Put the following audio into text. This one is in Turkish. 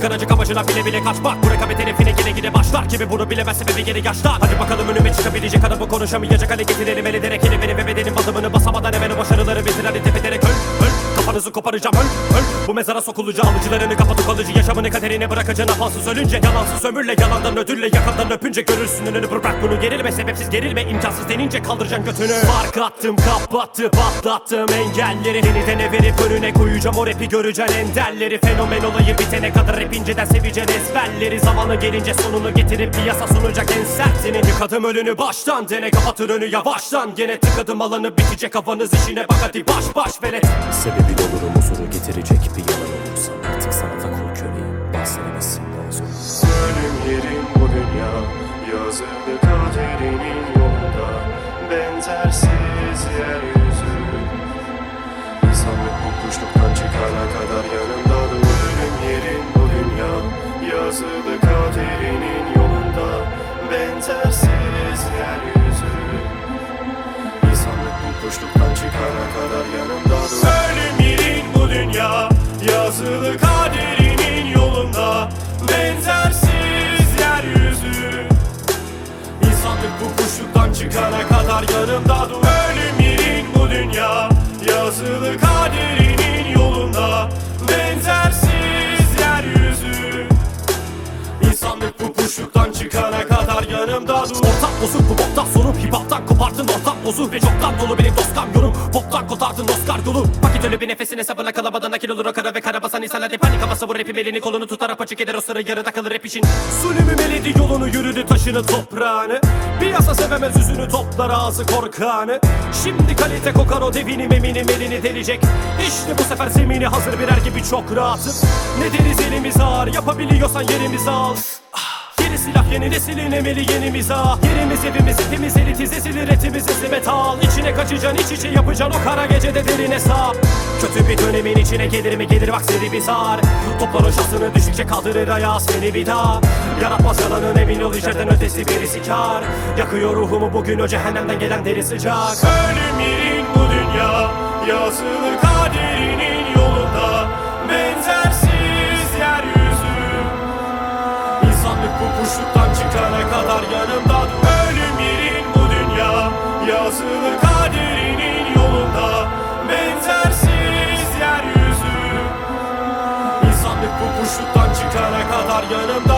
çıkaracak amacına bile bile kaçmak. Bu rekabet hedefine gide gide başlar Gibi bunu bilemez sebebi geri yaşlar. Hadi bakalım önüme çıkabilecek adamı konuşamayacak hale getirelim. El ederek Kelimenin ve bedenin batımını basamadan hemen o başarıları bitir. Hadi tepederek öl öl Kafanızı koparacağım? Öl öl. Bu mezara sokulacağım. Alıcılarını kapatıp kalıcı yaşamını kaderine bırakacağın afansız ölünce Yalansız ömürle yalandan ödülle yakandan öpünce görürsün önünü. Bırak bunu gerilme sebepsiz gerilme imkansız denince kaldıracaksın götünü. Fark attım kapattı patlattım. Engelleri Yeniden verip önüne koyacağım. O rapi göreceksin enderleri. Fenomen olayı bitene kadar hep inceden seveceksin ezberleri. Zamanı gelince sonunu getirip piyasa sunacak en sertini Yıkadım önünü baştan dene kapatır önü yavaştan. Gene tıkadım alanı bitecek kafanız işine bak hadi baş baş velet. Sebebin olurum huzuru getirecek bir yalan olursa Artık sanata kul köleyim bahsedemezsin daha zor Ölüm yerim bu dünya Yazılı kaderinin yolunda. Benzersiz yeryüzü. İnsanlık bu kuşluktan çıkana kadar Yazılı kaderinin yolunda Benzersiz yeryüzü. İnsanlık bu kuşluktan çıkana kadar yanımda dur. Ölüm yerin bu dünya Yazılı kaderinin yolunda Benzersiz yeryüzü. İnsanlık bu kuşluktan çıkana kadar yanımda dur. Ortak bozuk bu boktan sorup hip hop'tan kopartın ortak bozuk ve çoktan dolu benim dost kamyonum Pop'tan kotardın Oscar dolu Vakit ölü bir nefesin hesabına kalamadan akil olur o kara ve kara basan insanlar hep panik havası bu rapim elini kolunu tutar apaçık eder o sıra yarıda kalır rap için Sulümü meledi yolunu yürüdü taşını toprağını. Piyasa sevemez yüzünü toplar ağzı korkanı. Şimdi kalite kokar o devinim eminim elini delecek. İşte bu sefer zemini hazır birer gibi çok rahatım. Ne deriz elimiz ağır yapabiliyorsan yerimizi al silah yeni neslin emeli yeni mizah. Yerimiz evimiz hepimiz elitiz esilir etimiz esimet al. İçine kaçacaksın iç içe yapacaksın o kara gecede derin hesap Kötü bir dönemin içine gelir mi? Gelir bak seni bir sar Topların şansını düşükçe kaldırır ayağı seni bir daha Yaratmaz yalanın emin ol içeriden ötesi birisi kar Yakıyor ruhumu bugün o cehennemden gelen deri sıcak. Ölüm yerin bu dünya Yazılı kadar yanımda. Ölüm yerin bu dünya. Yazılı kaderinin yolunda. Benzersiz yeryüzü. İnsanlık bu kuşluktan çıkana kadar yanımda